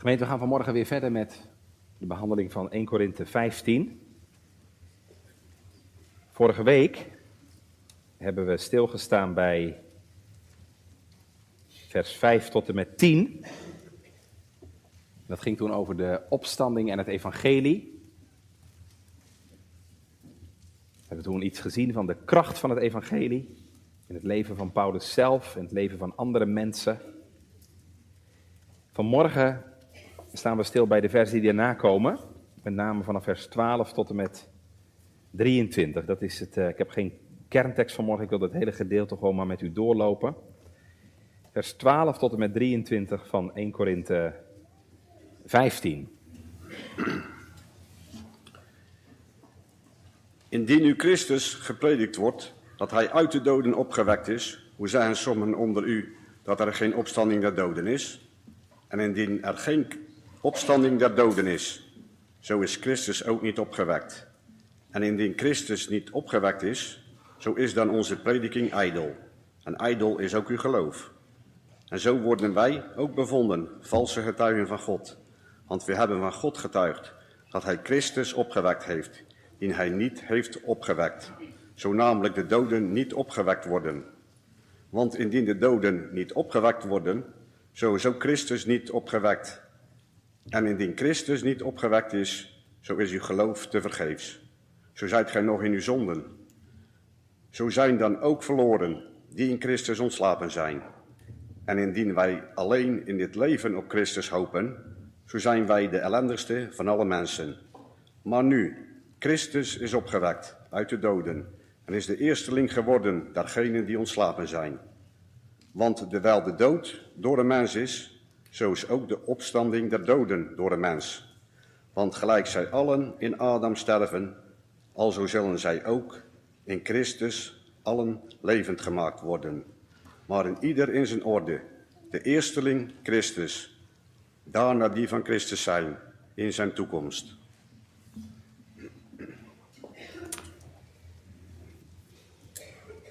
Gemeente, we gaan vanmorgen weer verder met de behandeling van 1 Korinthe 15. Vorige week hebben we stilgestaan bij vers 5 tot en met 10. Dat ging toen over de opstanding en het evangelie. We hebben toen iets gezien van de kracht van het evangelie in het leven van Paulus zelf, in het leven van andere mensen. Vanmorgen staan we stil bij de versen die erna komen, met name vanaf vers 12 tot en met 23. Dat is het, uh, ik heb geen kerntekst vanmorgen, ik wil het hele gedeelte gewoon maar met u doorlopen. Vers 12 tot en met 23 van 1 Korinthe 15. Indien nu Christus gepredikt wordt, dat hij uit de doden opgewekt is, hoe zeggen sommigen onder u dat er geen opstanding der doden is? En indien er geen opstanding der doden is, zo is Christus ook niet opgewekt. En indien Christus niet opgewekt is, zo is dan onze prediking ijdel. En ijdel is ook uw geloof. En zo worden wij ook bevonden, valse getuigen van God. Want we hebben van God getuigd dat hij Christus opgewekt heeft, die hij niet heeft opgewekt. Zo namelijk de doden niet opgewekt worden. Want indien de doden niet opgewekt worden, zo is ook Christus niet opgewekt. En indien Christus niet opgewekt is, zo is uw geloof te vergeefs. Zo zijt gij nog in uw zonden. Zo zijn dan ook verloren die in Christus ontslapen zijn. En indien wij alleen in dit leven op Christus hopen, zo zijn wij de ellendigste van alle mensen. Maar nu, Christus is opgewekt uit de doden en is de eersteling geworden dergenen die ontslapen zijn. Want terwijl de dood door een mens is, zo is ook de opstanding der doden door een mens. Want gelijk zij allen in Adam sterven, alzo zullen zij ook in Christus allen levend gemaakt worden. Maar in ieder in zijn orde. De eersteling Christus, daarna die van Christus zijn in zijn toekomst.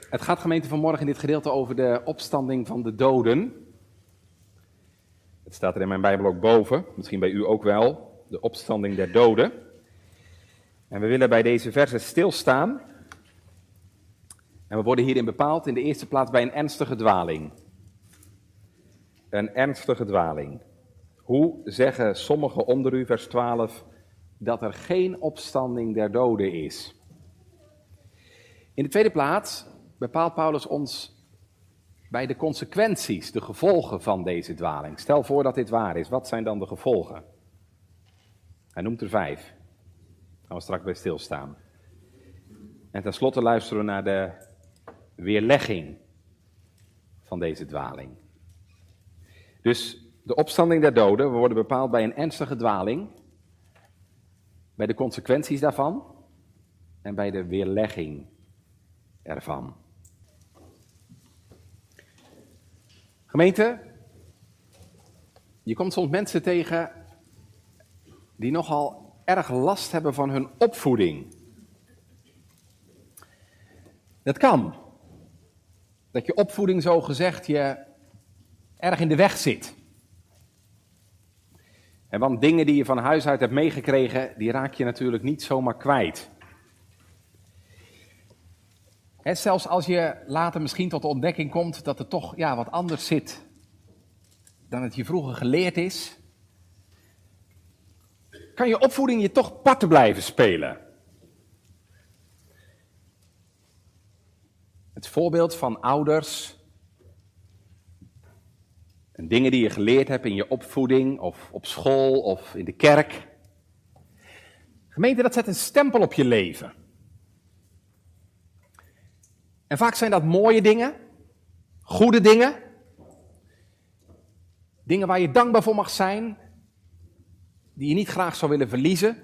Het gaat gemeente vanmorgen in dit gedeelte over de opstanding van de doden. Het staat er in mijn Bijbel ook boven, misschien bij u ook wel, de opstanding der doden. En we willen bij deze versen stilstaan. En we worden hierin bepaald in de eerste plaats bij een ernstige dwaling. Een ernstige dwaling. Hoe zeggen sommigen onder u, vers 12, dat er geen opstanding der doden is? In de tweede plaats bepaalt Paulus ons bij de consequenties, de gevolgen van deze dwaling. Stel voor dat dit waar is, wat zijn dan de gevolgen? Hij noemt er vijf. Daar gaan we straks bij stilstaan. En tenslotte luisteren we naar de weerlegging van deze dwaling. Dus de opstanding der doden, we worden bepaald bij een ernstige dwaling, bij de consequenties daarvan en bij de weerlegging ervan. Gemeente, je komt soms mensen tegen die nogal erg last hebben van hun opvoeding. Dat kan. Dat je opvoeding zo gezegd je erg in de weg zit. En want dingen die je van huis uit hebt meegekregen, die raak je natuurlijk niet zomaar kwijt. En zelfs als je later misschien tot de ontdekking komt dat er toch ja, wat anders zit dan het je vroeger geleerd is, kan je opvoeding je toch parten blijven spelen. Het voorbeeld van ouders en dingen die je geleerd hebt in je opvoeding of op school of in de kerk. Gemeente, dat zet een stempel op je leven. En vaak zijn dat mooie dingen, goede dingen, dingen waar je dankbaar voor mag zijn, die je niet graag zou willen verliezen.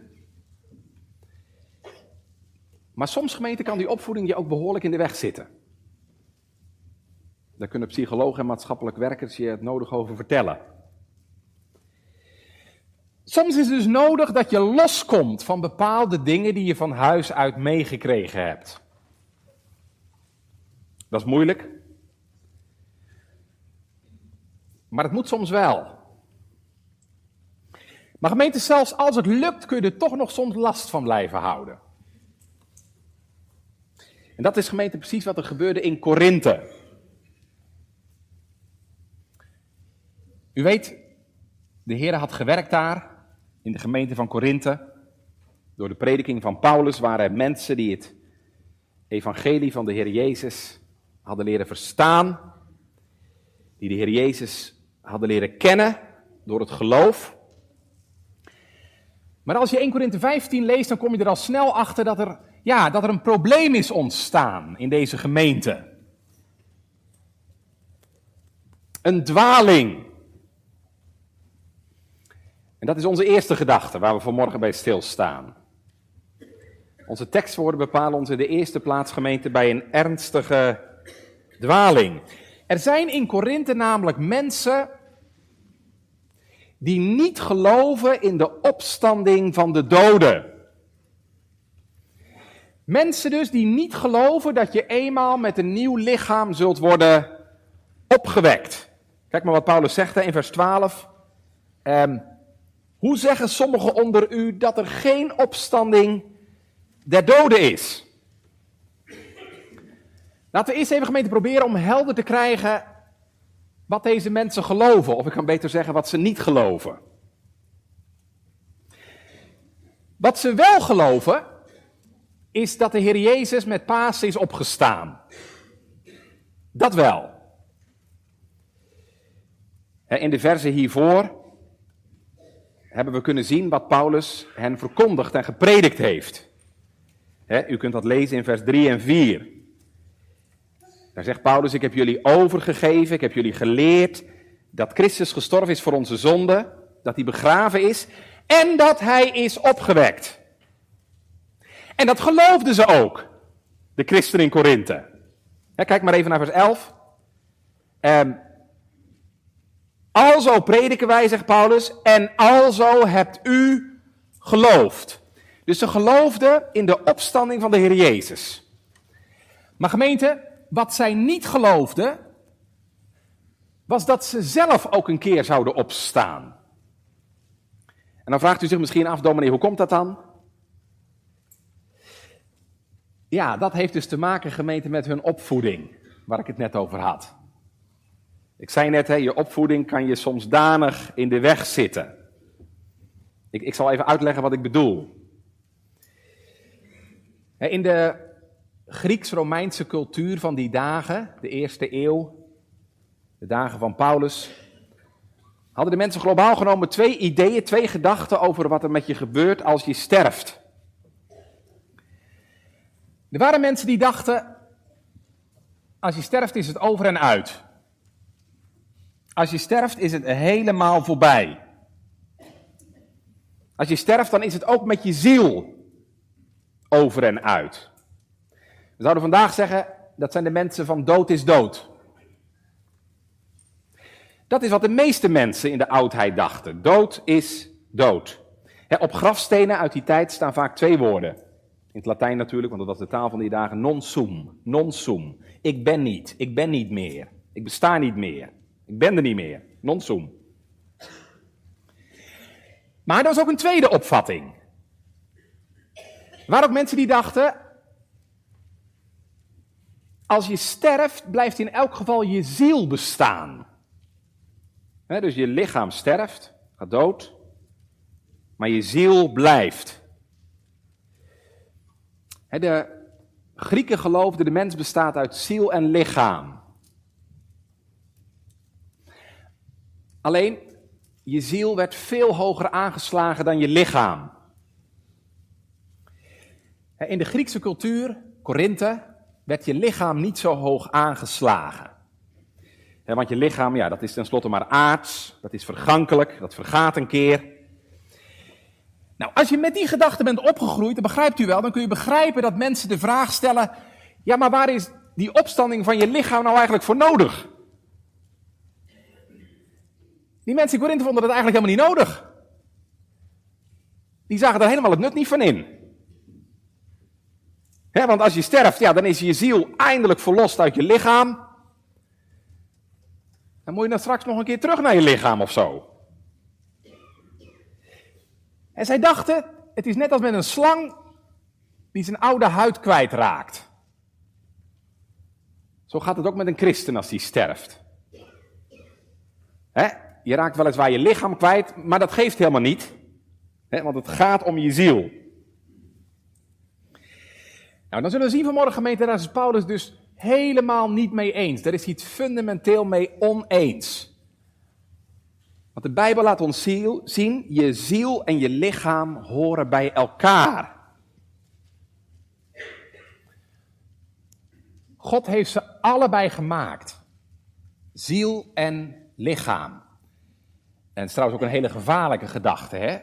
Maar soms, gemeente, kan die opvoeding je ook behoorlijk in de weg zitten. Daar kunnen psychologen en maatschappelijk werkers je het nodig over vertellen. Soms is het dus nodig dat je loskomt van bepaalde dingen die je van huis uit meegekregen hebt. Dat is moeilijk. Maar het moet soms wel. Maar gemeente, zelfs als het lukt, kun je er toch nog soms last van blijven houden. En dat is gemeente precies wat er gebeurde in Korinthe. U weet, de Heer had gewerkt daar, in de gemeente van Korinthe. Door de prediking van Paulus waren er mensen die het evangelie van de Heer Jezus hadden leren verstaan. Die de Heer Jezus hadden leren kennen door het geloof. Maar als je 1 Korinthe 15 leest, dan kom je er al snel achter dat er, ja, dat er een probleem is ontstaan in deze gemeente. Een dwaling. En dat is onze eerste gedachte waar we vanmorgen bij stilstaan. Onze tekstwoorden bepalen ons in de eerste plaats gemeente bij een ernstige dwaling. Er zijn in Korinthe namelijk mensen die niet geloven in de opstanding van de doden. Mensen dus die niet geloven dat je eenmaal met een nieuw lichaam zult worden opgewekt. Kijk maar wat Paulus zegt in vers 12. Um, hoe zeggen sommigen onder u dat er geen opstanding der doden is? Laten we eerst even gemeente proberen om helder te krijgen wat deze mensen geloven. Of ik kan beter zeggen wat ze niet geloven. Wat ze wel geloven, is dat de Heer Jezus met Pasen is opgestaan. Dat wel. In de verse hiervoor hebben we kunnen zien wat Paulus hen verkondigd en gepredikt heeft. u kunt dat lezen in vers 3 en 4. Daar zegt Paulus, ik heb jullie overgegeven, ik heb jullie geleerd dat Christus gestorven is voor onze zonde, dat hij begraven is en dat hij is opgewekt. En dat geloofden ze ook, de christenen in Korinthe. Kijk maar even naar vers 11. Um, Alzo prediken wij, zegt Paulus, en alzo hebt u geloofd. Dus ze geloofden in de opstanding van de Heer Jezus. Maar gemeente, wat zij niet geloofden, was dat ze zelf ook een keer zouden opstaan. En dan vraagt u zich misschien af, dominee, hoe komt dat dan? Ja, dat heeft dus te maken, gemeente, met hun opvoeding, waar ik het net over had. Ik zei net, hè, je opvoeding kan je soms danig in de weg zitten. Ik, ik zal even uitleggen wat ik bedoel. In de Grieks-Romeinse cultuur van die dagen, de eerste eeuw, de dagen van Paulus, hadden de mensen globaal genomen twee ideeën, twee gedachten over wat er met je gebeurt als je sterft. Er waren mensen die dachten, als je sterft is het over en uit. Als je sterft is het helemaal voorbij. Als je sterft, dan is het ook met je ziel over en uit. We zouden vandaag zeggen, dat zijn de mensen van dood is dood. Dat is wat de meeste mensen in de oudheid dachten. Dood is dood. op grafstenen uit die tijd staan vaak twee woorden. In het Latijn natuurlijk, want dat was de taal van die dagen. Non sum. Non sum. Ik ben niet. Ik ben niet meer. Ik besta niet meer. Ik ben er niet meer. Non sum. Maar er was ook een tweede opvatting. Waren ook mensen die dachten, als je sterft, blijft in elk geval je ziel bestaan. dus je lichaam sterft, gaat dood, maar je ziel blijft. de Grieken geloofden de mens bestaat uit ziel en lichaam. Alleen, je ziel werd veel hoger aangeslagen dan je lichaam. In de Griekse cultuur, Korinthe, werd je lichaam niet zo hoog aangeslagen. want je lichaam, ja, dat is tenslotte maar aards, dat is vergankelijk, dat vergaat een keer. Nou, als je met die gedachte bent opgegroeid, dan begrijpt u wel, dan kun je begrijpen dat mensen de vraag stellen, ja, maar waar is die opstanding van je lichaam nou eigenlijk voor nodig? Die mensen in Korinthe vonden dat eigenlijk helemaal niet nodig. Die zagen er helemaal het nut niet van in. Want als je sterft, ja, dan is je ziel eindelijk verlost uit je lichaam. Dan moet je dan straks nog een keer terug naar je lichaam of zo. En zij dachten, het is net als met een slang die zijn oude huid kwijtraakt. Zo gaat het ook met een christen als die sterft. Je raakt weliswaar je lichaam kwijt, maar dat geeft helemaal niet. Want het gaat om je ziel. Nou, dan zullen we zien vanmorgen, gemeente, daar is Paulus dus helemaal niet mee eens. Daar is hij het fundamenteel mee oneens. Want de Bijbel laat ons zien, je ziel en je lichaam horen bij elkaar. God heeft ze allebei gemaakt. Ziel en lichaam. En het is trouwens ook een hele gevaarlijke gedachte, hè?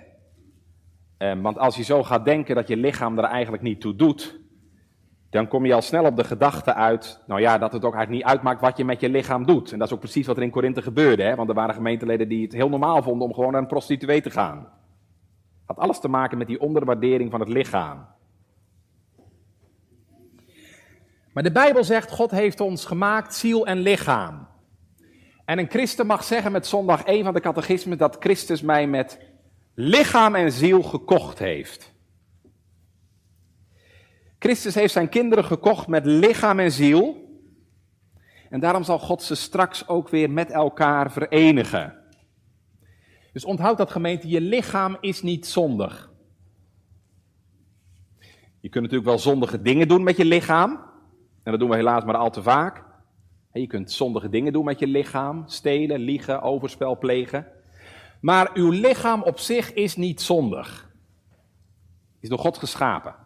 Eh, want als je zo gaat denken dat je lichaam er eigenlijk niet toe doet, dan kom je al snel op de gedachte uit, nou ja, dat het ook eigenlijk niet uitmaakt wat je met je lichaam doet. En dat is ook precies wat er in Korinthe gebeurde, hè? want er waren gemeenteleden die het heel normaal vonden om gewoon naar een prostituee te gaan. Had alles te maken met die onderwaardering van het lichaam. Maar de Bijbel zegt, God heeft ons gemaakt ziel en lichaam. En een christen mag zeggen met zondag 1 van de catechisme dat Christus mij met lichaam en ziel gekocht heeft. Christus heeft zijn kinderen gekocht met lichaam en ziel. En daarom zal God ze straks ook weer met elkaar verenigen. Dus onthoud dat gemeente, je lichaam is niet zondig. Je kunt natuurlijk wel zondige dingen doen met je lichaam. En dat doen we helaas maar al te vaak. Je kunt zondige dingen doen met je lichaam. Stelen, liegen, overspel plegen. Maar uw lichaam op zich is niet zondig. Is door God geschapen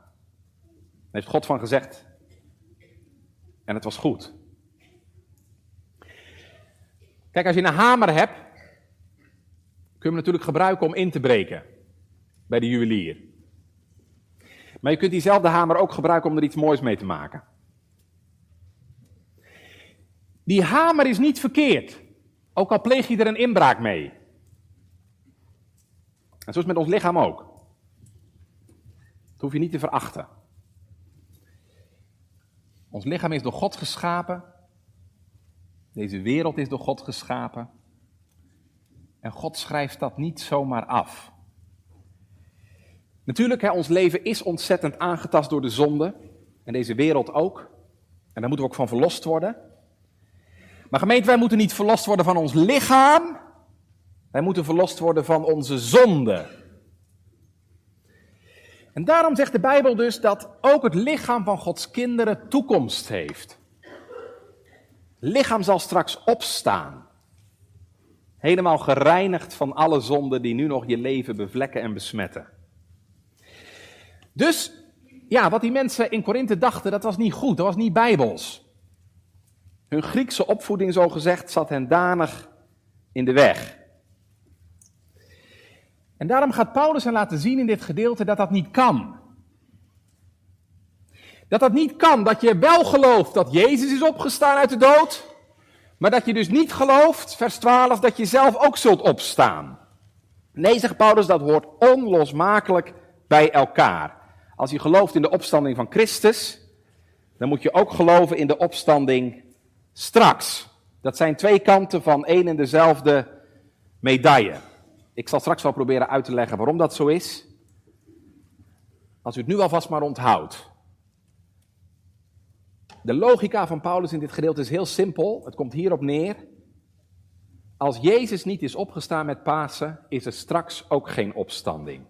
heeft God van gezegd. En het was goed. Kijk, als je een hamer hebt, kun je hem natuurlijk gebruiken om in te breken bij de juwelier. Maar je kunt diezelfde hamer ook gebruiken om er iets moois mee te maken. Die hamer is niet verkeerd, ook al pleeg je er een inbraak mee. En zo is het met ons lichaam ook. Dat hoef je niet te verachten. Ons lichaam is door God geschapen. Deze wereld is door God geschapen. En God schrijft dat niet zomaar af. Natuurlijk, hè, ons leven is ontzettend aangetast door de zonde. En deze wereld ook. En daar moeten we ook van verlost worden. Maar gemeente, wij moeten niet verlost worden van ons lichaam. Wij moeten verlost worden van onze zonde. En daarom zegt de Bijbel dus dat ook het lichaam van Gods kinderen toekomst heeft. lichaam zal straks opstaan. Helemaal gereinigd van alle zonden die nu nog je leven bevlekken en besmetten. Dus, ja, wat die mensen in Korinthe dachten, dat was niet goed, dat was niet bijbels. Hun Griekse opvoeding, zo gezegd, zat hen danig in de weg. En daarom gaat Paulus hen laten zien in dit gedeelte dat dat niet kan. Dat dat niet kan, dat je wel gelooft dat Jezus is opgestaan uit de dood, maar dat je dus niet gelooft, vers 12, dat je zelf ook zult opstaan. Nee, zegt Paulus, dat hoort onlosmakelijk bij elkaar. Als je gelooft in de opstanding van Christus, dan moet je ook geloven in de opstanding straks. Dat zijn twee kanten van één en dezelfde medaille. Ik zal straks wel proberen uit te leggen waarom dat zo is. Als u het nu alvast maar onthoudt. De logica van Paulus in dit gedeelte is heel simpel. Het komt hierop neer. Als Jezus niet is opgestaan met Pasen, is er straks ook geen opstanding.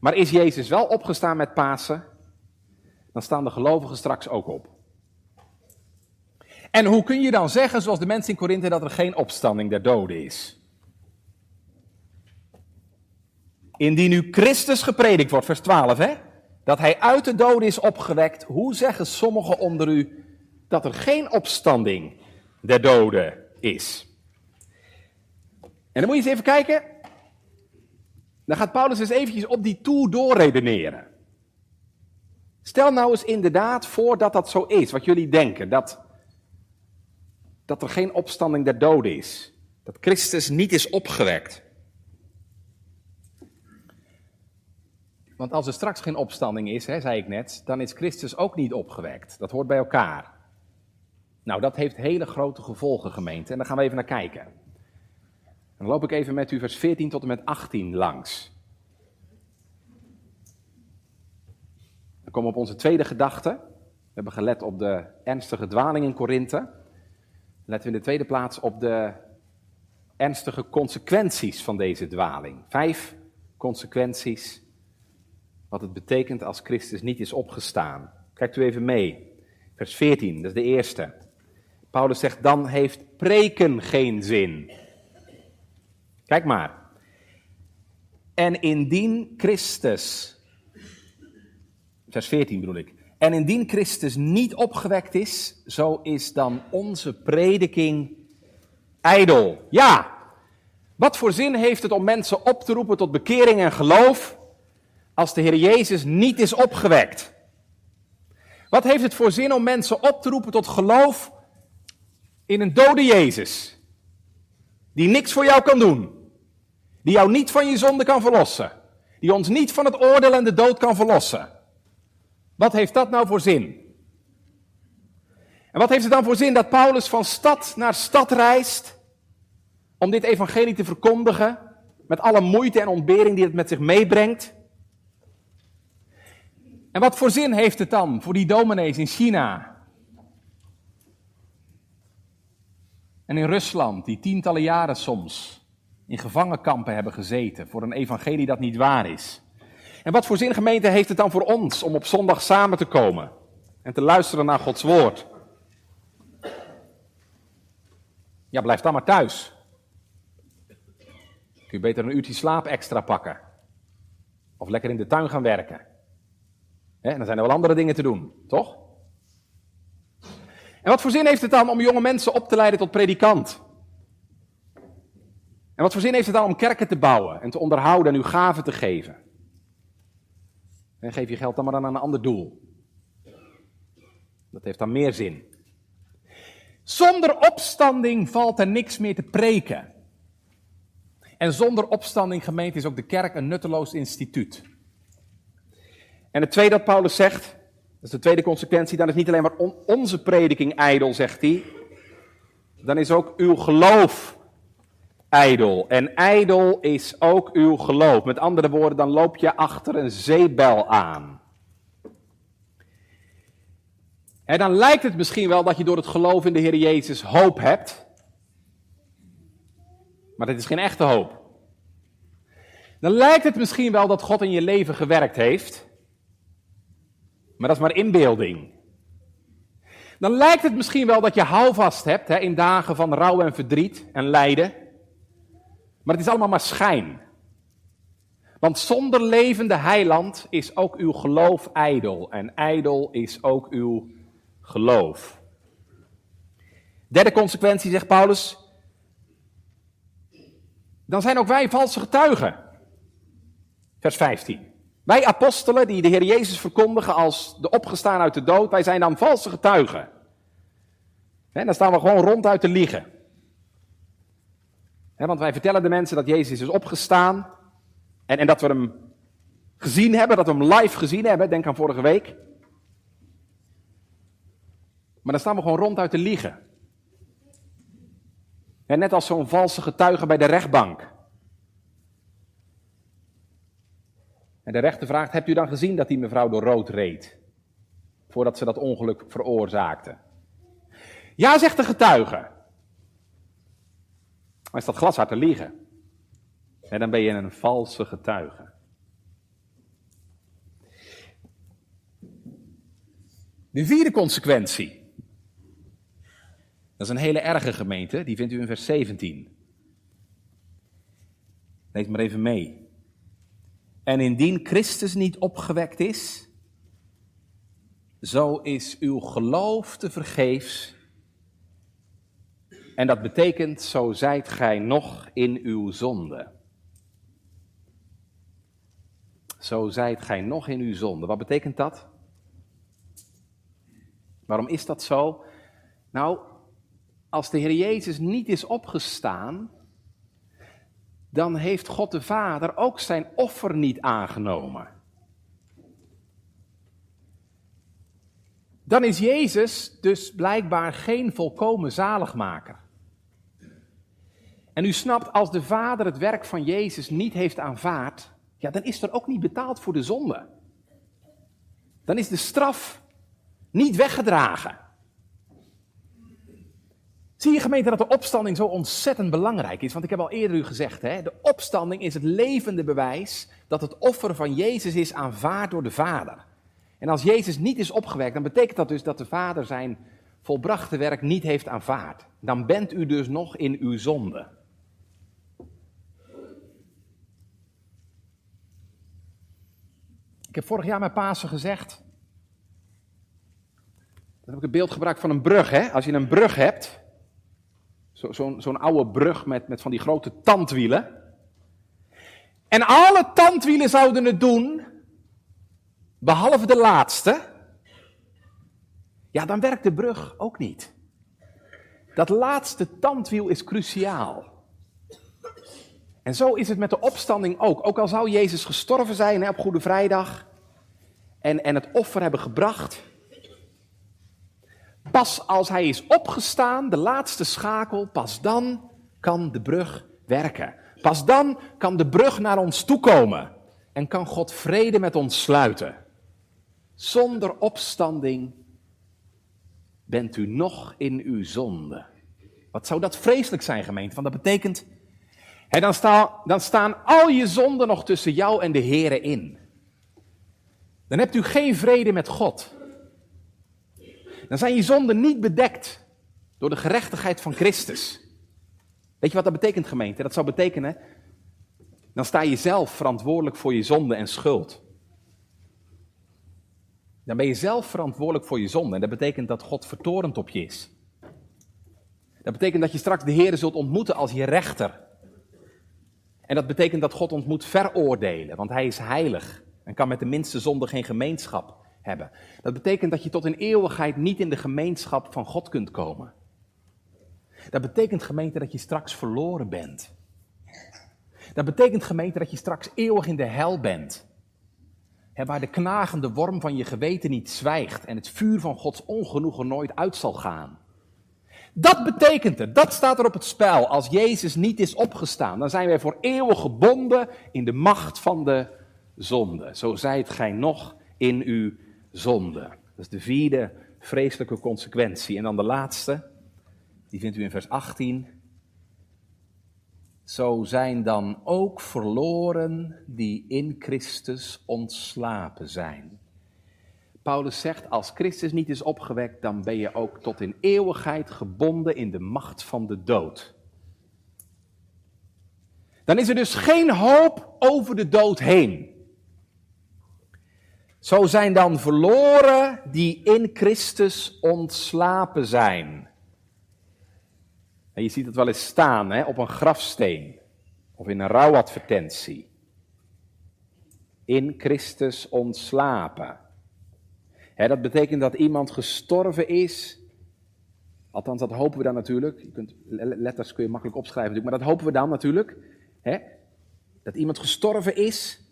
Maar is Jezus wel opgestaan met Pasen, dan staan de gelovigen straks ook op. En hoe kun je dan zeggen, zoals de mensen in Korinthe, dat er geen opstanding der doden is? Indien nu Christus gepredikt wordt, vers 12, hè? Dat hij uit de doden is opgewekt, hoe zeggen sommigen onder u dat er geen opstanding der doden is? En dan moet je eens even kijken. Dan gaat Paulus eens eventjes op die toer doorredeneren. Stel nou eens inderdaad voor dat dat zo is, wat jullie denken. Dat, dat er geen opstanding der doden is. Dat Christus niet is opgewekt. Want als er straks geen opstanding is, hè, zei ik net, dan is Christus ook niet opgewekt. Dat hoort bij elkaar. Nou, dat heeft hele grote gevolgen, gemeente. En daar gaan we even naar kijken. Dan loop ik even met u vers 14 tot en met 18 langs. komen we op onze tweede gedachte. We hebben gelet op de ernstige dwaling in Korinthe. Letten we in de tweede plaats op de ernstige consequenties van deze dwaling. Vijf consequenties wat het betekent als Christus niet is opgestaan. Kijkt u even mee. Vers 14, dat is de eerste. Paulus zegt, dan heeft preken geen zin. Kijk maar. En indien Christus, vers 14 bedoel ik, en indien Christus niet opgewekt is, zo is dan onze prediking ijdel. Ja, wat voor zin heeft het om mensen op te roepen tot bekering en geloof als de Heer Jezus niet is opgewekt? Wat heeft het voor zin om mensen op te roepen tot geloof in een dode Jezus? Die niks voor jou kan doen. Die jou niet van je zonde kan verlossen. Die ons niet van het oordeel en de dood kan verlossen. Wat heeft dat nou voor zin? En wat heeft het dan voor zin dat Paulus van stad naar stad reist om dit evangelie te verkondigen, met alle moeite en ontbering die het met zich meebrengt? En wat voor zin heeft het dan voor die dominees in China en in Rusland, die tientallen jaren soms in gevangenkampen hebben gezeten voor een evangelie dat niet waar is? En wat voor zin, gemeente, heeft het dan voor ons om op zondag samen te komen en te luisteren naar Gods woord? Ja, blijf dan maar thuis. Kun je beter een uurtje slaap extra pakken. Of lekker in de tuin gaan werken. En dan zijn er wel andere dingen te doen, toch? En wat voor zin heeft het dan om jonge mensen op te leiden tot predikant? En wat voor zin heeft het dan om kerken te bouwen en te onderhouden en uw gaven te geven? En geef je geld dan maar aan een ander doel. Dat heeft dan meer zin. Zonder opstanding valt er niks meer te preken. En zonder opstanding, gemeente, is ook de kerk een nutteloos instituut. En het tweede dat Paulus zegt, dat is de tweede consequentie, dan is niet alleen maar onze prediking ijdel, zegt hij. Dan is ook uw geloof ijdel. En ijdel is ook uw geloof. Met andere woorden, dan loop je achter een zeebel aan. En dan lijkt het misschien wel dat je door het geloof in de Heer Jezus hoop hebt. Maar dit is geen echte hoop. Dan lijkt het misschien wel dat God in je leven gewerkt heeft. Maar dat is maar inbeelding. Dan lijkt het misschien wel dat je houvast hebt hè, in dagen van rouw en verdriet en lijden. Maar het is allemaal maar schijn. Want zonder levende heiland is ook uw geloof ijdel. En ijdel is ook uw geloof. Derde consequentie, zegt Paulus. Dan zijn ook wij valse getuigen. Vers 15. Wij apostelen die de Heer Jezus verkondigen als de opgestaan uit de dood, wij zijn dan valse getuigen. En dan staan we gewoon ronduit te liegen. want wij vertellen de mensen dat Jezus is opgestaan en, en dat we hem gezien hebben, dat we hem live gezien hebben. Denk aan vorige week. Maar dan staan we gewoon ronduit te liegen. En net als zo'n valse getuige bij de rechtbank. En de rechter vraagt: Hebt u dan gezien dat die mevrouw door rood reed? Voordat ze dat ongeluk veroorzaakte. Ja, zegt de getuige. Maar is dat glashard te liegen? En dan ben je een valse getuige. De vierde consequentie. Dat is een hele erge gemeente, die vindt u in vers 17. Lees maar even mee. En indien Christus niet opgewekt is, zo is uw geloof te vergeefs. En dat betekent, zo zijt gij nog in uw zonde. Zo zijt gij nog in uw zonde. Wat betekent dat? Waarom is dat zo? Nou, als de Heer Jezus niet is opgestaan, dan heeft God de Vader ook zijn offer niet aangenomen. Dan is Jezus dus blijkbaar geen volkomen zaligmaker. En u snapt, als de Vader het werk van Jezus niet heeft aanvaard, ja, dan is er ook niet betaald voor de zonde. dan is de straf niet weggedragen. Zie je gemeente dat de opstanding zo ontzettend belangrijk is? Want ik heb al eerder u gezegd, hè, de opstanding is het levende bewijs dat het offer van Jezus is aanvaard door de Vader. En als Jezus niet is opgewekt, dan betekent dat dus dat de Vader zijn volbrachte werk niet heeft aanvaard. Dan bent u dus nog in uw zonde. Ik heb vorig jaar met Pasen gezegd. Dan heb ik het beeld gebruikt van een brug. Hè? Als je een brug hebt, zo'n zo oude brug met, met van die grote tandwielen. En alle tandwielen zouden het doen, behalve de laatste. Ja, dan werkt de brug ook niet. Dat laatste tandwiel is cruciaal. En zo is het met de opstanding ook. Ook al zou Jezus gestorven zijn hè, op Goede Vrijdag en, en het offer hebben gebracht. Pas als hij is opgestaan, de laatste schakel, pas dan kan de brug werken. Pas dan kan de brug naar ons toekomen en kan God vrede met ons sluiten. Zonder opstanding bent u nog in uw zonde. Wat zou dat vreselijk zijn, gemeente? Want dat betekent, hè, dan, dan staan al je zonden nog tussen jou en de Here in. Dan hebt u geen vrede met God. Dan zijn je zonden niet bedekt door de gerechtigheid van Christus. Weet je wat dat betekent, gemeente? Dat zou betekenen, dan sta je zelf verantwoordelijk voor je zonde en schuld. Dan ben je zelf verantwoordelijk voor je zonde. En dat betekent dat God vertorend op je is. Dat betekent dat je straks de Heer zult ontmoeten als je rechter. En dat betekent dat God ons moet veroordelen, want Hij is heilig en kan met de minste zonde geen gemeenschap hebben. Dat betekent dat je tot in eeuwigheid niet in de gemeenschap van God kunt komen. Dat betekent gemeente dat je straks verloren bent. Dat betekent gemeente dat je straks eeuwig in de hel bent waar de knagende worm van je geweten niet zwijgt en het vuur van Gods ongenoegen nooit uit zal gaan. Dat betekent het, dat staat er op het spel. Als Jezus niet is opgestaan, dan zijn wij voor eeuwig gebonden in de macht van de zonde. Zo zijt gij nog in uw zonde. Dat is de vierde vreselijke consequentie. En dan de laatste, die vindt u in vers 18 zo zijn dan ook verloren die in Christus ontslapen zijn. Paulus zegt, als Christus niet is opgewekt, dan ben je ook tot in eeuwigheid gebonden in de macht van de dood. Dan is er dus geen hoop over de dood heen. Zo zijn dan verloren die in Christus ontslapen zijn. En je ziet het wel eens staan hè, op een grafsteen of in een rouwadvertentie. In Christus ontslapen. Hè, dat betekent dat iemand gestorven is. Althans, dat hopen we dan natuurlijk. Je kunt, letters kun je makkelijk opschrijven maar dat hopen we dan natuurlijk. Hè, dat iemand gestorven is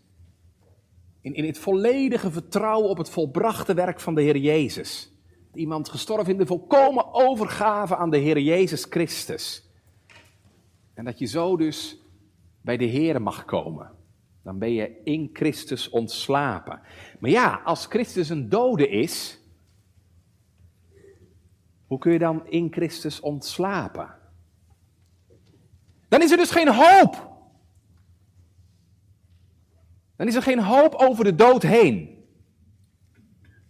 in, in het volledige vertrouwen op het volbrachte werk van de Heer Jezus. Iemand gestorven in de volkomen overgave aan de Heer Jezus Christus. En dat je zo dus bij de Heer mag komen. Dan ben je in Christus ontslapen. Maar ja, als Christus een dode is, hoe kun je dan in Christus ontslapen? Dan is er dus geen hoop. Dan is er geen hoop over de dood heen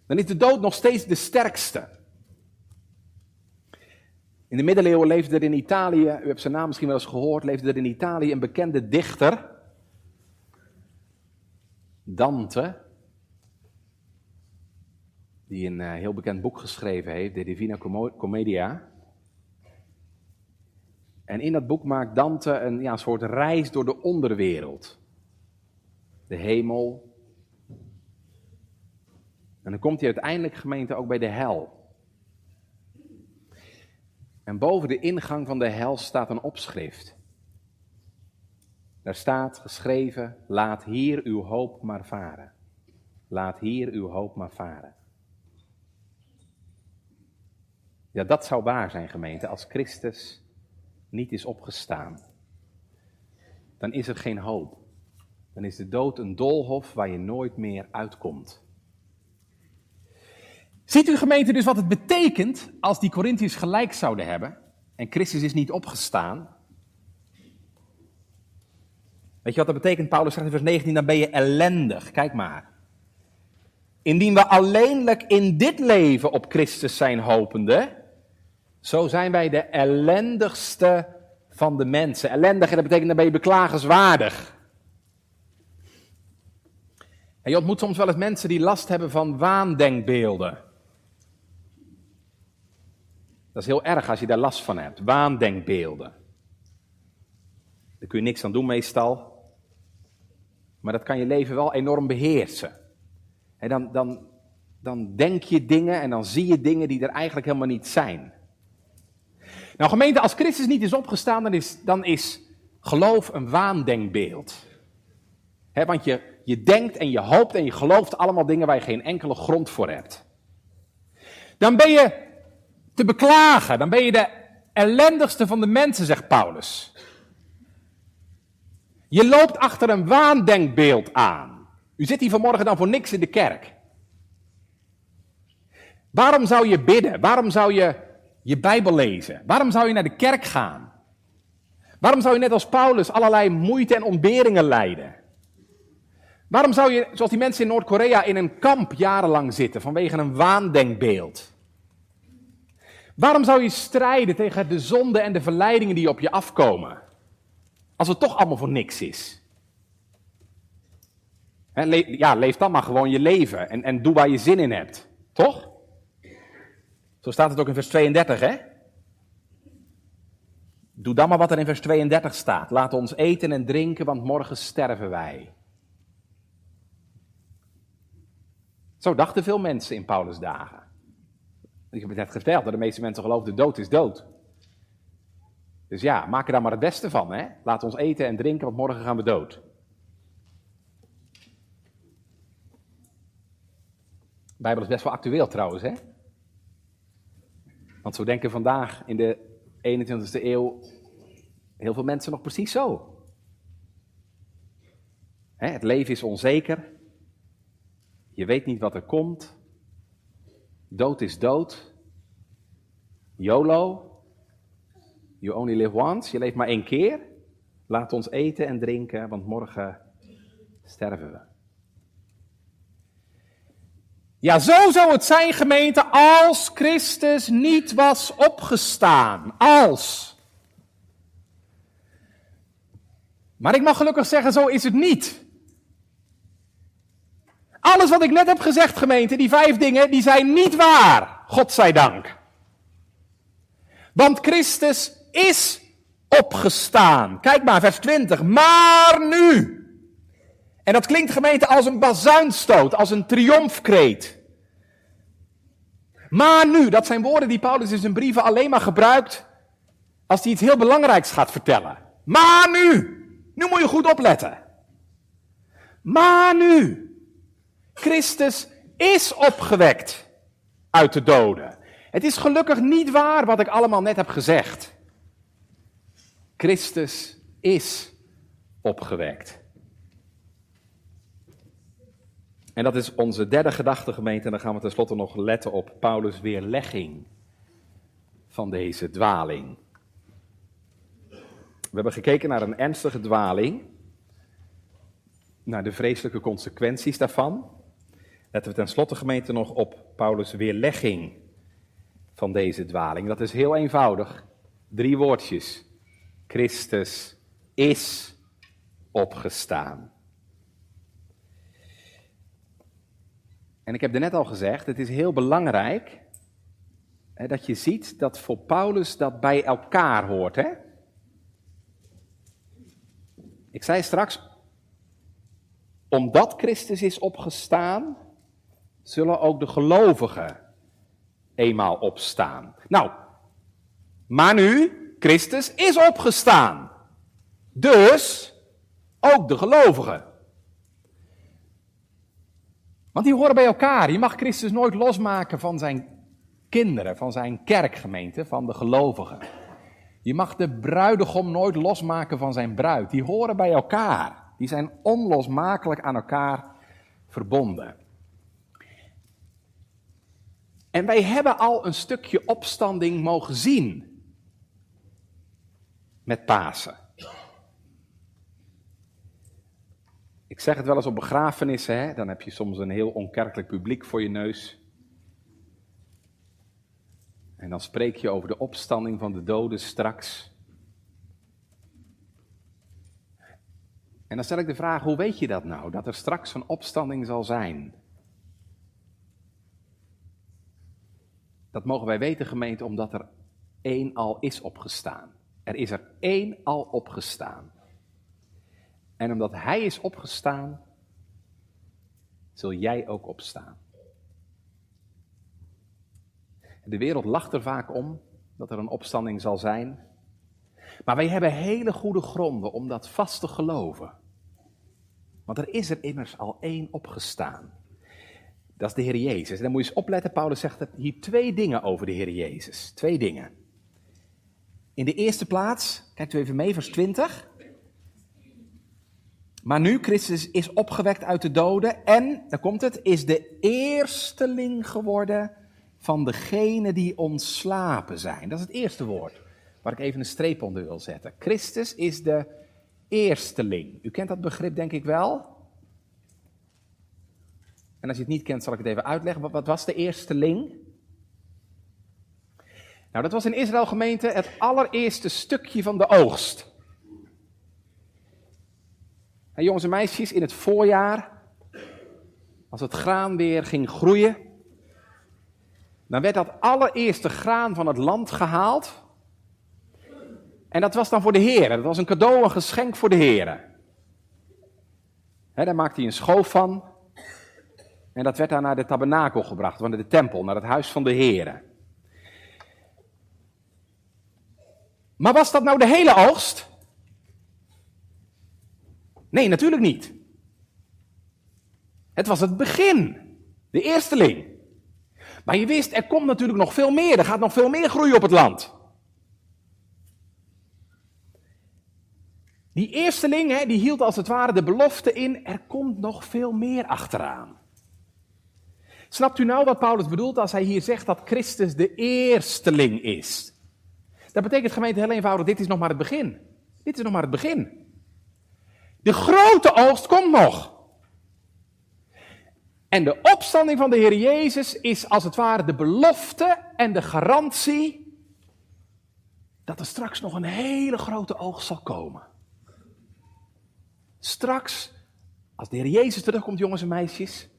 dan is de dood nog steeds de sterkste. In de middeleeuwen leefde er in Italië, u hebt zijn naam misschien wel eens gehoord, leefde er in Italië een bekende dichter, Dante, die een uh, heel bekend boek geschreven heeft, De Divina Commedia. En in dat boek maakt Dante een ja, soort reis door de onderwereld. De hemel, en dan komt hij uiteindelijk gemeente ook bij de hel. En boven de ingang van de hel staat een opschrift. Daar staat geschreven: Laat hier uw hoop maar varen. Laat hier uw hoop maar varen. Ja, dat zou waar zijn, gemeente, als Christus niet is opgestaan. Dan is er geen hoop. Dan is de dood een doolhof waar je nooit meer uitkomt. Ziet u gemeente dus wat het betekent als die Corinthiërs gelijk zouden hebben en Christus is niet opgestaan? Weet je wat dat betekent? Paulus zegt in vers 19, dan ben je ellendig. Kijk maar. Indien we alleenlijk in dit leven op Christus zijn hopende, zo zijn wij de ellendigste van de mensen. Ellendig, dat betekent dan ben je beklagenswaardig. En je ontmoet soms wel eens mensen die last hebben van waandenkbeelden. Dat is heel erg als je daar last van hebt. Waandenkbeelden. Daar kun je niks aan doen meestal. Maar dat kan je leven wel enorm beheersen. En dan, dan, dan denk je dingen en dan zie je dingen die er eigenlijk helemaal niet zijn. Nou gemeente, als Christus niet is opgestaan, dan is, dan is geloof een waandenkbeeld. want je, je denkt en je hoopt en je gelooft allemaal dingen waar je geen enkele grond voor hebt. Dan ben je te beklagen, dan ben je de ellendigste van de mensen, zegt Paulus. Je loopt achter een waandenkbeeld aan. U zit hier vanmorgen dan voor niks in de kerk. Waarom zou je bidden? Waarom zou je je Bijbel lezen? Waarom zou je naar de kerk gaan? Waarom zou je net als Paulus allerlei moeite en ontberingen lijden? Waarom zou je, zoals die mensen in Noord-Korea, in een kamp jarenlang zitten vanwege een waandenkbeeld? Waarom zou je strijden tegen de zonde en de verleidingen die op je afkomen? Als het toch allemaal voor niks is. ja, leef dan maar gewoon je leven en, en doe waar je zin in hebt. Toch? Zo staat het ook in vers 32, hè? Doe dan maar wat er in vers 32 staat. Laat ons eten en drinken, want morgen sterven wij. Zo dachten veel mensen in Paulus' dagen. Ik heb het net verteld, dat de meeste mensen geloofden dood is dood. Dus ja, maak er dan maar het beste van. Hè? Laat ons eten en drinken, want morgen gaan we dood. Bijbel is best wel actueel trouwens, hè? Want zo denken vandaag in de 21ste eeuw heel veel mensen nog precies zo. Hè, het leven is onzeker. Je weet niet wat er komt. Dood is dood. YOLO. You only live once. Je leeft maar één keer. Laat ons eten en drinken, want morgen sterven we. Ja, zo zou het zijn, gemeente, als Christus niet was opgestaan. Als. Maar ik mag gelukkig zeggen, zo is het niet. Alles wat ik net heb gezegd, gemeente, die vijf dingen, die zijn niet waar. God zij dank. Want Christus is opgestaan. Kijk maar, vers 20. Maar nu. En dat klinkt gemeente als een bazuinstoot, als een triomfkreet. Maar nu, dat zijn woorden die Paulus in zijn brieven alleen maar gebruikt als hij iets heel belangrijks gaat vertellen. Maar nu, nu moet je goed opletten. Maar nu, Christus is opgewekt uit de doden. Het is gelukkig niet waar wat ik allemaal net heb gezegd. Christus is opgewekt. En dat is onze derde gedachtegemeente. En dan gaan we tenslotte nog letten op Paulus' weerlegging van deze dwaling. We hebben gekeken naar een ernstige dwaling, naar de vreselijke consequenties daarvan. Letten we tenslotte gemeente nog op Paulus' weerlegging van deze dwaling. Dat is heel eenvoudig. Drie woordjes. Christus is opgestaan. En ik heb er net al gezegd, het is heel belangrijk hè, dat je ziet dat voor Paulus dat bij elkaar hoort. Hè? Ik zei straks, omdat Christus is opgestaan, zullen ook de gelovigen eenmaal opstaan. Nou, maar nu, Christus is opgestaan. Dus ook de gelovigen. Want die horen bij elkaar. Je mag Christus nooit losmaken van zijn kinderen, van zijn kerkgemeente, van de gelovigen. Je mag de bruidegom nooit losmaken van zijn bruid. Die horen bij elkaar. Die zijn onlosmakelijk aan elkaar verbonden. En wij hebben al een stukje opstanding mogen zien met Pasen. Ik zeg het wel eens op begrafenissen, hè? dan heb je soms een heel onkerkelijk publiek voor je neus. En dan spreek je over de opstanding van de doden straks. En dan stel ik de vraag, hoe weet je dat nou, dat er straks een opstanding zal zijn? Dat mogen wij weten, gemeente, omdat er één al is opgestaan. Er is er één al opgestaan. En omdat hij is opgestaan, zul jij ook opstaan. De wereld lacht er vaak om dat er een opstanding zal zijn. Maar wij hebben hele goede gronden om dat vast te geloven. Want er is er immers al één opgestaan. Dat is de Heer Jezus. En dan moet je eens opletten, Paulus zegt hier twee dingen over de Heer Jezus. Twee dingen. In de eerste plaats, kijkt u even mee, vers 20. Maar nu Christus is opgewekt uit de doden en, daar komt het, is de eersteling geworden van degenen die ontslapen zijn. Dat is het eerste woord waar ik even een streep onder wil zetten. Christus is de eersteling. U kent dat begrip denk ik wel. En als je het niet kent, zal ik het even uitleggen. Wat was de eersteling? Nou, dat was in Israël gemeente het allereerste stukje van de oogst. En jongens en meisjes, in het voorjaar, als het graan weer ging groeien, dan werd dat allereerste graan van het land gehaald. En dat was dan voor de heren. Dat was een cadeau, een geschenk voor de heren. daar maakte hij een schoof van. En dat werd dan naar de tabernakel gebracht, naar de tempel, naar het huis van de heren. Maar was dat nou de hele oogst? Nee, natuurlijk niet. Het was het begin, de eersteling. Maar je wist, er komt natuurlijk nog veel meer, er gaat nog veel meer groeien op het land. Die eersteling, hè, die hield als het ware de belofte in, er komt nog veel meer achteraan. Snapt u nou wat Paulus bedoelt als hij hier zegt dat Christus de eersteling is? Dat betekent gemeente heel eenvoudig, dit is nog maar het begin. Dit is nog maar het begin. De grote oogst komt nog. En de opstanding van de Heer Jezus is als het ware de belofte en de garantie dat er straks nog een hele grote oogst zal komen. Straks, als de Heer Jezus terugkomt, jongens en meisjes,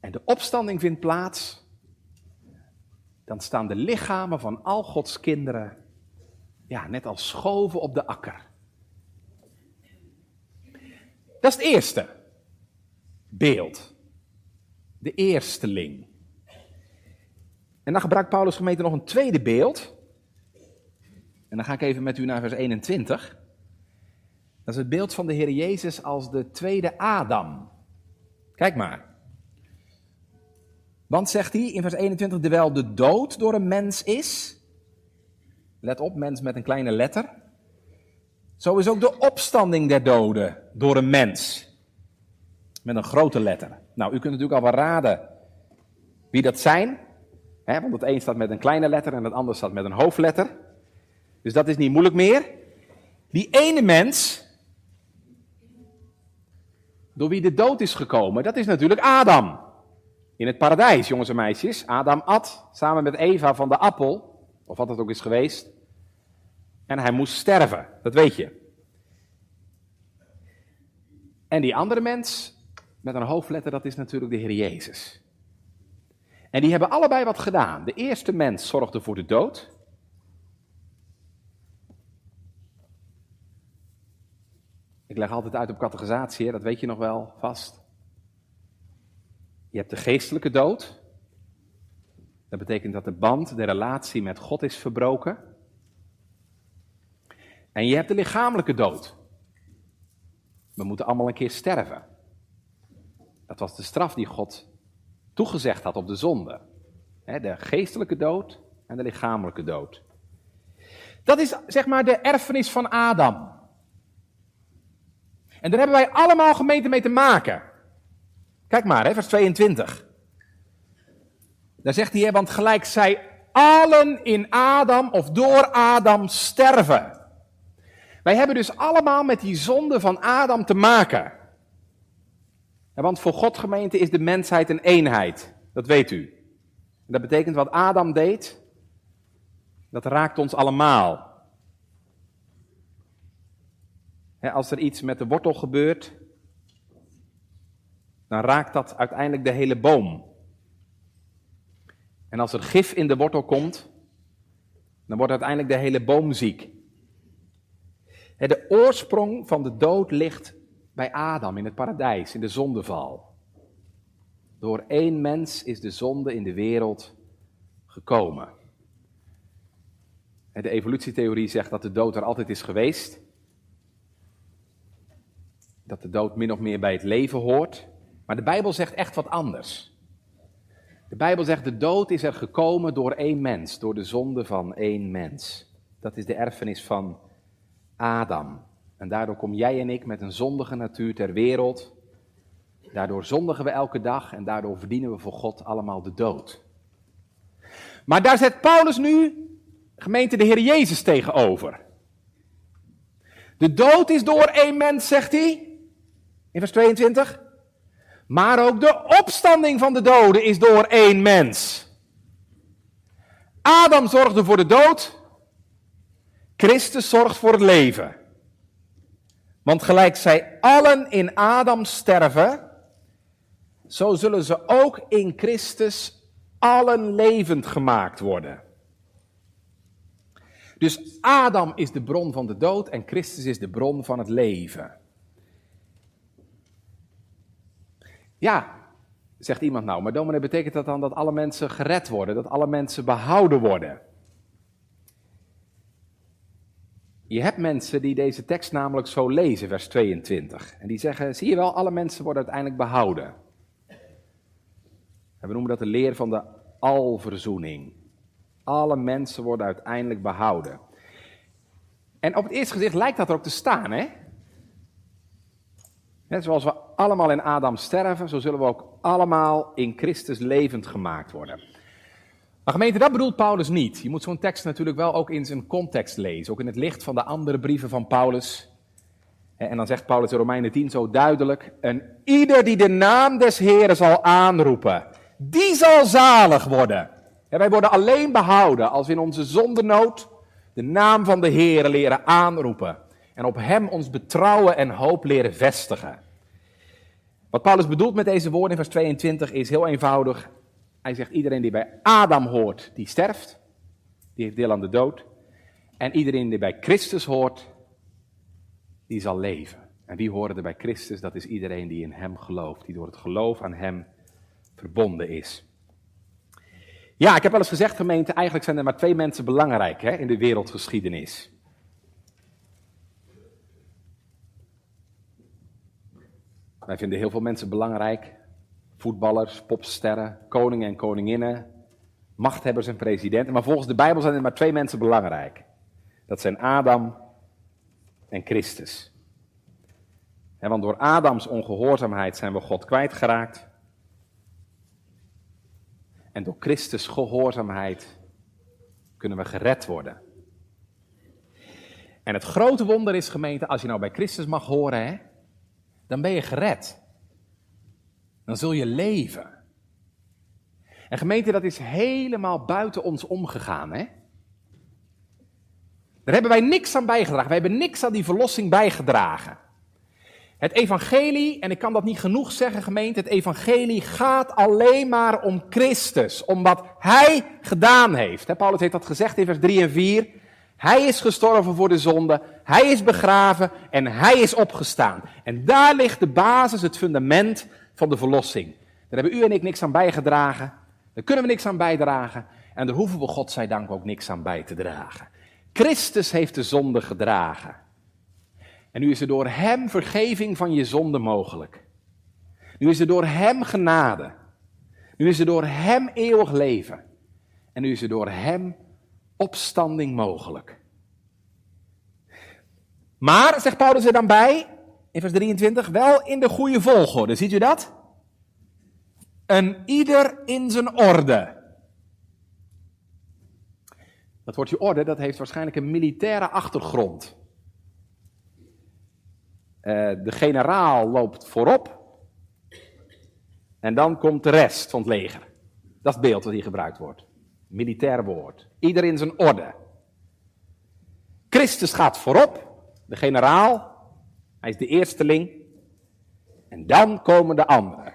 en de opstanding vindt plaats, dan staan de lichamen van al Gods kinderen, ja, net als schoven op de akker. Dat is het eerste beeld. De eersteling. En dan gebruikt Paulus gemeente nog een tweede beeld. En dan ga ik even met u naar vers 21. Dat is het beeld van de Heer Jezus als de tweede Adam. Kijk maar. Want zegt hij in vers 21, terwijl de dood door een mens is, let op, mens met een kleine letter, zo is ook de opstanding der doden door een mens. Met een grote letter. Nou, u kunt natuurlijk al wel raden wie dat zijn. Hè, want het een staat met een kleine letter en het ander staat met een hoofdletter. Dus dat is niet moeilijk meer. Die ene mens, door wie de dood is gekomen, dat is natuurlijk Adam. In het paradijs, jongens en meisjes. Adam at samen met Eva van de appel, of wat het ook is geweest. En hij moest sterven, dat weet je. En die andere mens met een hoofdletter, dat is natuurlijk de Heer Jezus. En die hebben allebei wat gedaan. De eerste mens zorgde voor de dood. Ik leg altijd uit op categorisatie, dat weet je nog wel vast. Je hebt de geestelijke dood. Dat betekent dat de band, de relatie met God is verbroken. En je hebt de lichamelijke dood. We moeten allemaal een keer sterven. Dat was de straf die God toegezegd had op de zonde. De geestelijke dood en de lichamelijke dood. Dat is zeg maar de erfenis van Adam. En daar hebben wij allemaal gemeente mee te maken. Kijk maar, hè, vers 22. Daar zegt hij, want gelijk zij allen in Adam of door Adam sterven. Wij hebben dus allemaal met die zonde van Adam te maken. want voor God gemeente is de mensheid een eenheid. Dat weet u. En dat betekent wat Adam deed, dat raakt ons allemaal. als er iets met de wortel gebeurt, dan raakt dat uiteindelijk de hele boom. En als er gif in de wortel komt, dan wordt uiteindelijk de hele boom ziek. De oorsprong van de dood ligt bij Adam in het paradijs, in de zondeval. Door één mens is de zonde in de wereld gekomen. De evolutietheorie zegt dat de dood er altijd is geweest. Dat de dood min of meer bij het leven hoort. Maar de Bijbel zegt echt wat anders. De Bijbel zegt de dood is er gekomen door één mens, door de zonde van één mens. Dat is de erfenis van Adam. En daardoor kom jij en ik met een zondige natuur ter wereld. Daardoor zondigen we elke dag en daardoor verdienen we voor God allemaal de dood. Maar daar zet Paulus nu, gemeente, de Heer Jezus tegenover. De dood is door één mens, zegt hij, in vers 22. Maar ook de opstanding van de doden is door één mens. Adam zorgde voor de dood, Christus zorgt voor het leven. Want gelijk zij allen in Adam sterven, zo zullen ze ook in Christus allen levend gemaakt worden. Dus Adam is de bron van de dood en Christus is de bron van het leven. Ja, zegt iemand nou, maar dominee, betekent dat dan dat alle mensen gered worden, dat alle mensen behouden worden? Je hebt mensen die deze tekst namelijk zo lezen, vers 22. En die zeggen, zie je wel, alle mensen worden uiteindelijk behouden. En we noemen dat de leer van de alverzoening. Alle mensen worden uiteindelijk behouden. En op het eerste gezicht lijkt dat er ook te staan, hè? Net zoals we allemaal in Adam sterven, zo zullen we ook allemaal in Christus levend gemaakt worden. Maar gemeente, dat bedoelt Paulus niet. Je moet zo'n tekst natuurlijk wel ook in zijn context lezen, ook in het licht van de andere brieven van Paulus. En dan zegt Paulus in Romeinen 10 zo duidelijk, en ieder die de naam des Heren zal aanroepen, die zal zalig worden. En wij worden alleen behouden als we in onze zondenood de naam van de Heer leren aanroepen. En op Hem ons betrouwen en hoop leren vestigen. Wat Paulus bedoelt met deze woorden in vers 22 is heel eenvoudig. Hij zegt iedereen die bij Adam hoort, die sterft. Die heeft deel aan de dood. En iedereen die bij Christus hoort, die zal leven. En wie horen er bij Christus? Dat is iedereen die in Hem gelooft. Die door het geloof aan Hem verbonden is. Ja, ik heb wel eens gezegd, gemeente, eigenlijk zijn er maar twee mensen belangrijk hè, in de wereldgeschiedenis. Wij vinden heel veel mensen belangrijk. Voetballers, popsterren, koningen en koninginnen, machthebbers en presidenten. Maar volgens de Bijbel zijn er maar twee mensen belangrijk. Dat zijn Adam en Christus. want door Adams ongehoorzaamheid zijn we God kwijtgeraakt. En door Christus gehoorzaamheid kunnen we gered worden. En het grote wonder is, gemeente, als je nou bij Christus mag horen, hè, dan ben je gered. Dan zul je leven. En gemeente, dat is helemaal buiten ons omgegaan, hè? Daar hebben wij niks aan bijgedragen. Wij hebben niks aan die verlossing bijgedragen. Het evangelie, en ik kan dat niet genoeg zeggen gemeente, het evangelie gaat alleen maar om Christus, om wat Hij gedaan heeft. Paulus heeft dat gezegd in vers 3 en 4. Hij is gestorven voor de zonde, Hij is begraven en Hij is opgestaan. En daar ligt de basis, het fundament van de verlossing. Daar hebben u en ik niks aan bijgedragen, daar kunnen we niks aan bijdragen en daar hoeven we God zij dank ook niks aan bij te dragen. Christus heeft de zonde gedragen. En nu is er door Hem vergeving van je zonde mogelijk. Nu is er door Hem genade. Nu is er door Hem eeuwig leven. En nu is er door Hem opstanding mogelijk. Maar, zegt Paulus er dan bij, in vers 23, wel in de goede volgorde. Ziet u dat? Een ieder in zijn orde. Dat woordje orde, dat heeft waarschijnlijk een militaire achtergrond. Uh, de generaal loopt voorop. En dan komt de rest van het leger. Dat is beeld wat hier gebruikt wordt. Militair woord. Ieder in zijn orde. Christus gaat voorop, de generaal. Hij is de eersteling. En dan komen de anderen.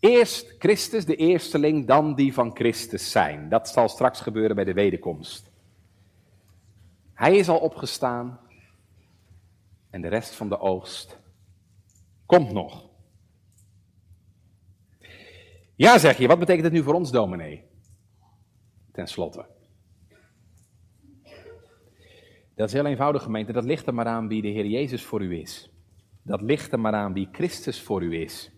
Eerst Christus, de eersteling, dan die van Christus zijn. Dat zal straks gebeuren bij de wederkomst. Hij is al opgestaan en de rest van de oogst komt nog. Ja, zeg je, wat betekent het nu voor ons, dominee? Ten slotte. Dat is heel eenvoudig, gemeente. Dat ligt er maar aan wie de Heer Jezus voor u is. Dat ligt er maar aan wie Christus voor u is.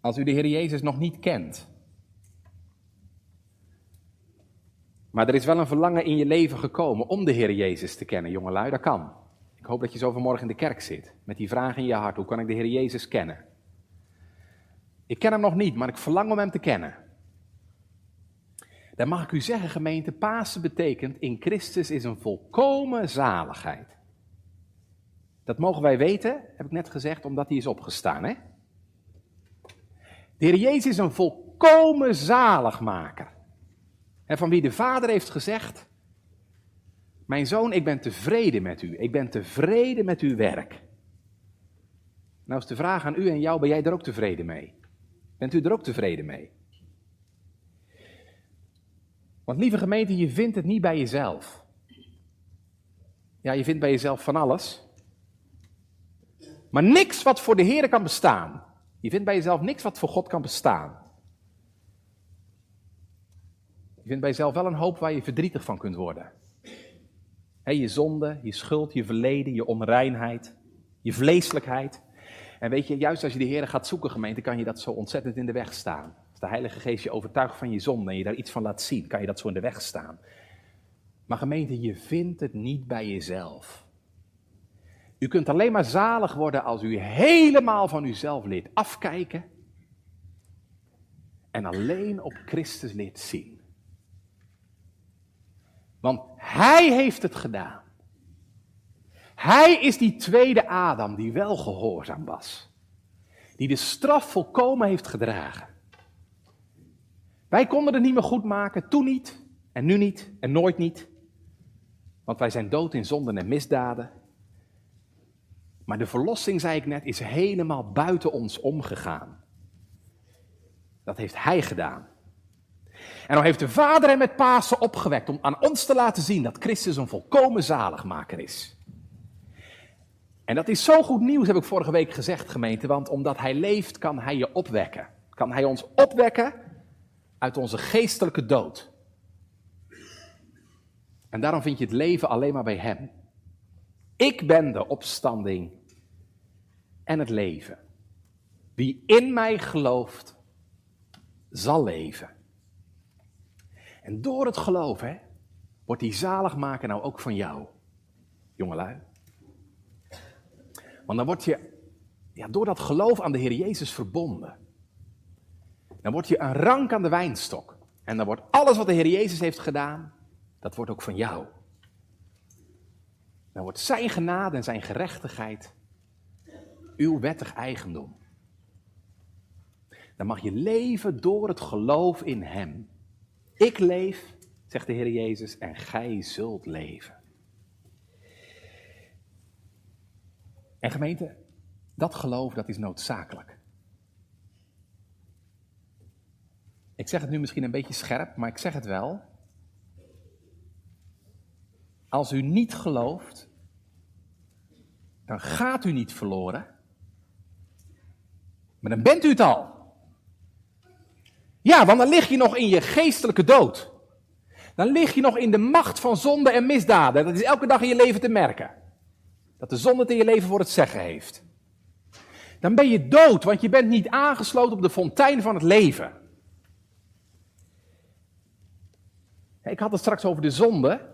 Als u de Heer Jezus nog niet kent, maar er is wel een verlangen in je leven gekomen om de Heer Jezus te kennen, jongelui, dat kan. Ik hoop dat je zo vanmorgen in de kerk zit, met die vraag in je hart, hoe kan ik de Heer Jezus kennen? Ik ken hem nog niet, maar ik verlang om hem te kennen. Dan mag ik u zeggen, gemeente, Pasen betekent in Christus is een volkomen zaligheid. Dat mogen wij weten, heb ik net gezegd, omdat hij is opgestaan. Hè? De Heer Jezus is een volkomen zaligmaker. En van wie de Vader heeft gezegd, mijn zoon, ik ben tevreden met u. Ik ben tevreden met uw werk. Nou is de vraag aan u en jou, ben jij er ook tevreden mee? Bent u er ook tevreden mee? Want lieve gemeente, je vindt het niet bij jezelf. Ja, je vindt bij jezelf van alles. Maar niks wat voor de Heer kan bestaan. Je vindt bij jezelf niks wat voor God kan bestaan. Je vindt bij jezelf wel een hoop waar je verdrietig van kunt worden. Je zonde, je schuld, je verleden, je onreinheid, je vleeselijkheid. En weet je, juist als je de Heer gaat zoeken, gemeente, kan je dat zo ontzettend in de weg staan. Als de Heilige Geest je overtuigt van je zonde en je daar iets van laat zien, kan je dat zo in de weg staan. Maar gemeente, je vindt het niet bij jezelf. U kunt alleen maar zalig worden als u helemaal van uzelf leert afkijken en alleen op Christus leert zien. Want Hij heeft het gedaan. Hij is die tweede Adam die wel gehoorzaam was. Die de straf volkomen heeft gedragen. Wij konden het niet meer goed maken, toen niet, en nu niet, en nooit niet. Want wij zijn dood in zonden en misdaden. Maar de verlossing, zei ik net, is helemaal buiten ons omgegaan. Dat heeft Hij gedaan. En dan heeft de Vader hem met Pasen opgewekt om aan ons te laten zien dat Christus een volkomen zaligmaker is. En dat is zo goed nieuws, heb ik vorige week gezegd, gemeente, want omdat Hij leeft, kan Hij je opwekken. Kan Hij ons opwekken uit onze geestelijke dood. En daarom vind je het leven alleen maar bij Hem. Ik ben de opstanding en het leven. Wie in mij gelooft, zal leven. En door het geloof, hè, wordt die zaligmaker nou ook van jou, jongelui. Want dan word je ja, door dat geloof aan de Heer Jezus verbonden. Dan word je een rank aan de wijnstok. En dan wordt alles wat de Heer Jezus heeft gedaan, dat wordt ook van jou. Dan wordt zijn genade en zijn gerechtigheid uw wettig eigendom. Dan mag je leven door het geloof in Hem. Ik leef, zegt de Heer Jezus, en gij zult leven. En gemeente, dat geloof dat is noodzakelijk. Ik zeg het nu misschien een beetje scherp, maar ik zeg het wel. Als u niet gelooft, dan gaat u niet verloren. Maar dan bent u het al. Ja, want dan lig je nog in je geestelijke dood. Dan lig je nog in de macht van zonde en misdaden. Dat is elke dag in je leven te merken. Dat de zonde het in je leven voor het zeggen heeft. Dan ben je dood, want je bent niet aangesloten op de fontein van het leven. Ik had het straks over de zonde.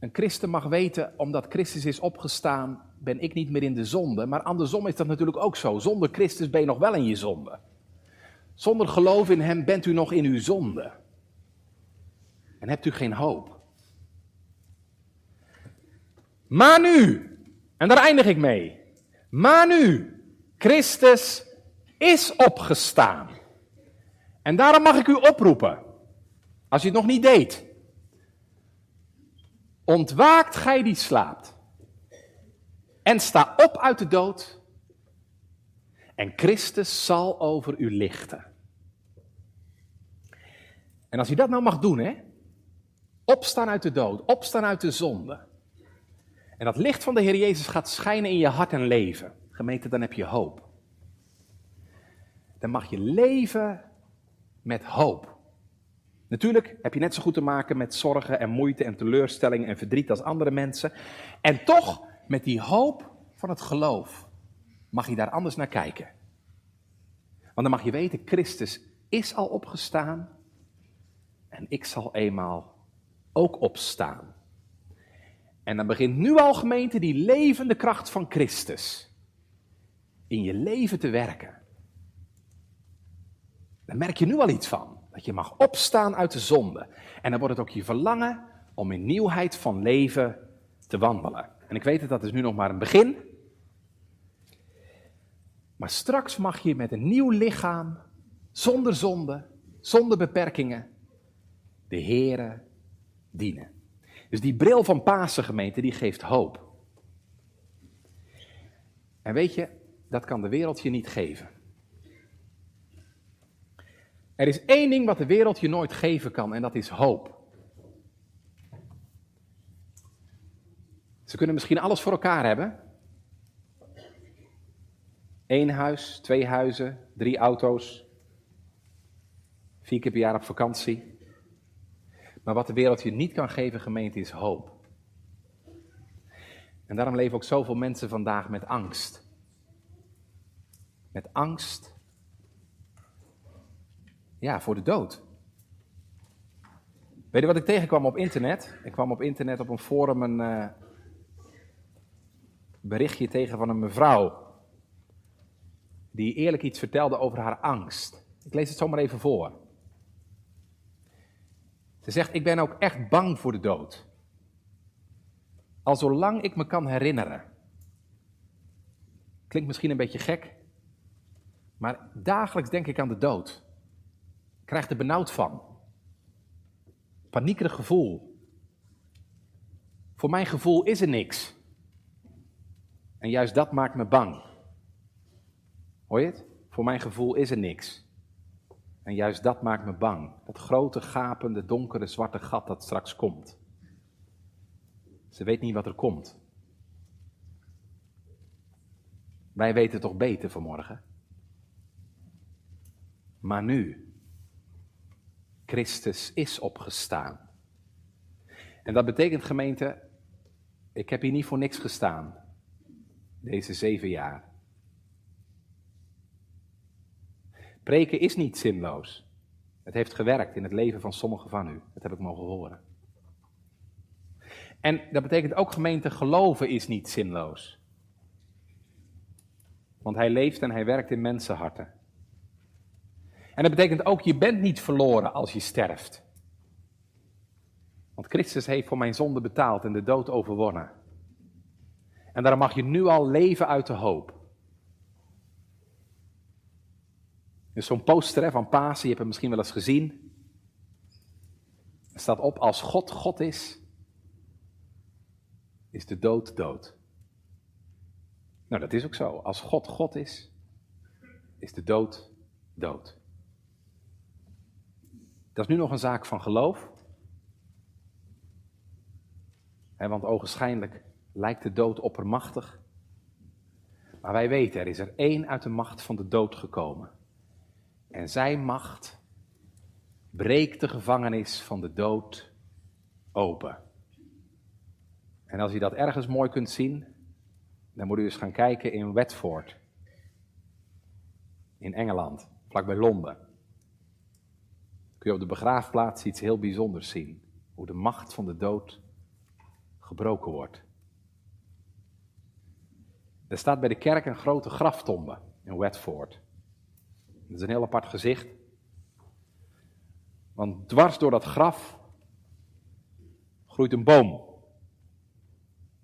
Een christen mag weten, omdat Christus is opgestaan, ben ik niet meer in de zonde. Maar andersom is dat natuurlijk ook zo. Zonder Christus ben je nog wel in je zonde. Zonder geloof in Hem bent u nog in uw zonde. En hebt u geen hoop. Maar nu, en daar eindig ik mee. Maar nu, Christus is opgestaan. En daarom mag ik u oproepen, als u het nog niet deed. Ontwaakt gij die slaapt. En sta op uit de dood. En Christus zal over u lichten. En als u dat nou mag doen, hè? Opstaan uit de dood, opstaan uit de zonde. En dat licht van de Heer Jezus gaat schijnen in je hart en leven. Gemeente, dan heb je hoop. Dan mag je leven met hoop. Natuurlijk heb je net zo goed te maken met zorgen en moeite en teleurstelling en verdriet als andere mensen. En toch, met die hoop van het geloof, mag je daar anders naar kijken. Want dan mag je weten, Christus is al opgestaan en ik zal eenmaal ook opstaan. En dan begint nu al gemeente die levende kracht van Christus in je leven te werken. Daar merk je nu al iets van. Dat je mag opstaan uit de zonde. En dan wordt het ook je verlangen om in nieuwheid van leven te wandelen. En ik weet het, dat is nu nog maar een begin. Maar straks mag je met een nieuw lichaam, zonder zonde, zonder beperkingen, de Here dienen. Dus die bril van Pasen gemeente, die geeft hoop. En weet je, dat kan de wereld je niet geven. Er is één ding wat de wereld je nooit geven kan en dat is hoop. Ze kunnen misschien alles voor elkaar hebben. Eén huis, twee huizen, drie auto's, vier keer per jaar op vakantie. Maar wat de wereld je niet kan geven, gemeente, is hoop. En daarom leven ook zoveel mensen vandaag met angst. Met angst. Ja, voor de dood. Weet je wat ik tegenkwam op internet? Ik kwam op internet op een forum een uh, berichtje tegen van een mevrouw. Die eerlijk iets vertelde over haar angst. Ik lees het zomaar even voor. Ze zegt, ik ben ook echt bang voor de dood. Al zolang ik me kan herinneren. Klinkt misschien een beetje gek, maar dagelijks denk ik aan de dood. Ik krijg er benauwd van. Paniekerig gevoel. Voor mijn gevoel is er niks. En juist dat maakt me bang. Hoor je het? Voor mijn gevoel is er niks. En juist dat maakt me bang. Dat grote, gapende, donkere, zwarte gat dat straks komt. Ze weet niet wat er komt. Wij weten toch beter vanmorgen. Maar nu, Christus is opgestaan. En dat betekent, gemeente, ik heb hier niet voor niks gestaan, deze zeven jaar. Preken is niet zinloos. Het heeft gewerkt in het leven van sommigen van u. Dat heb ik mogen horen. En dat betekent ook gemeente, geloven is niet zinloos. Want hij leeft en hij werkt in mensenharten. En dat betekent ook, je bent niet verloren als je sterft. Want Christus heeft voor mijn zonde betaald en de dood overwonnen. En daarom mag je nu al leven uit de hoop. Dus zo'n poster van Pasen, je hebt hem misschien wel eens gezien. Er staat op, als God God is, is de dood dood. Nou, dat is ook zo. Als God God is, is de dood dood. Dat is nu nog een zaak van geloof. want ogenschijnlijk lijkt de dood oppermachtig. Maar wij weten, er is er één uit de macht van de dood gekomen. En zijn macht breekt de gevangenis van de dood open. En als je dat ergens mooi kunt zien, dan moet u eens gaan kijken in Watford. In Engeland, vlakbij Londen. Kun je op de begraafplaats iets heel bijzonders zien. Hoe de macht van de dood gebroken wordt. Er staat bij de kerk een grote graftombe in Watford. Dat is een heel apart gezicht. Want dwars door dat graf groeit een boom.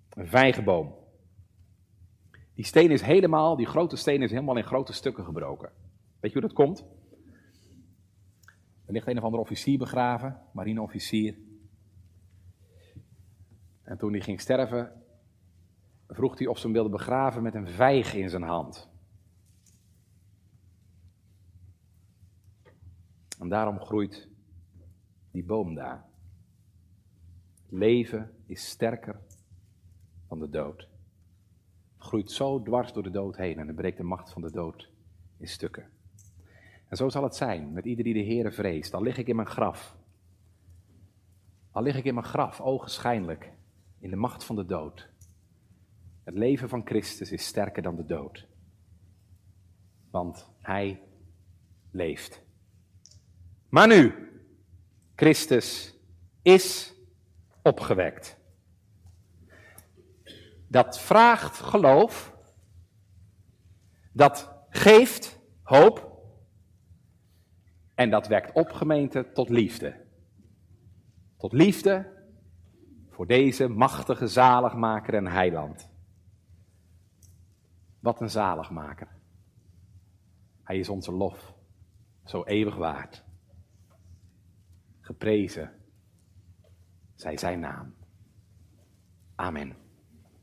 Een vijgenboom. Die steen is helemaal, die grote steen is helemaal in grote stukken gebroken. Weet je hoe dat komt? Er ligt een of andere officier begraven, marineofficier. En toen hij ging sterven, vroeg hij of ze hem wilden begraven met een vijg in zijn hand. En daarom groeit die boom daar. Leven is sterker dan de dood. Het groeit zo dwars door de dood heen en het breekt de macht van de dood in stukken. En zo zal het zijn met ieder die de Heere vreest. Al lig ik in mijn graf. Al lig ik in mijn graf, ogenschijnlijk, in de macht van de dood. Het leven van Christus is sterker dan de dood. Want Hij leeft. Maar nu, Christus is opgewekt. Dat vraagt geloof. Dat geeft hoop. En dat wekt op, gemeente, tot liefde. Tot liefde voor deze machtige zaligmaker en heiland. Wat een zaligmaker. Hij is onze lof, zo eeuwig waard. Geprezen zij zijn naam. Amen.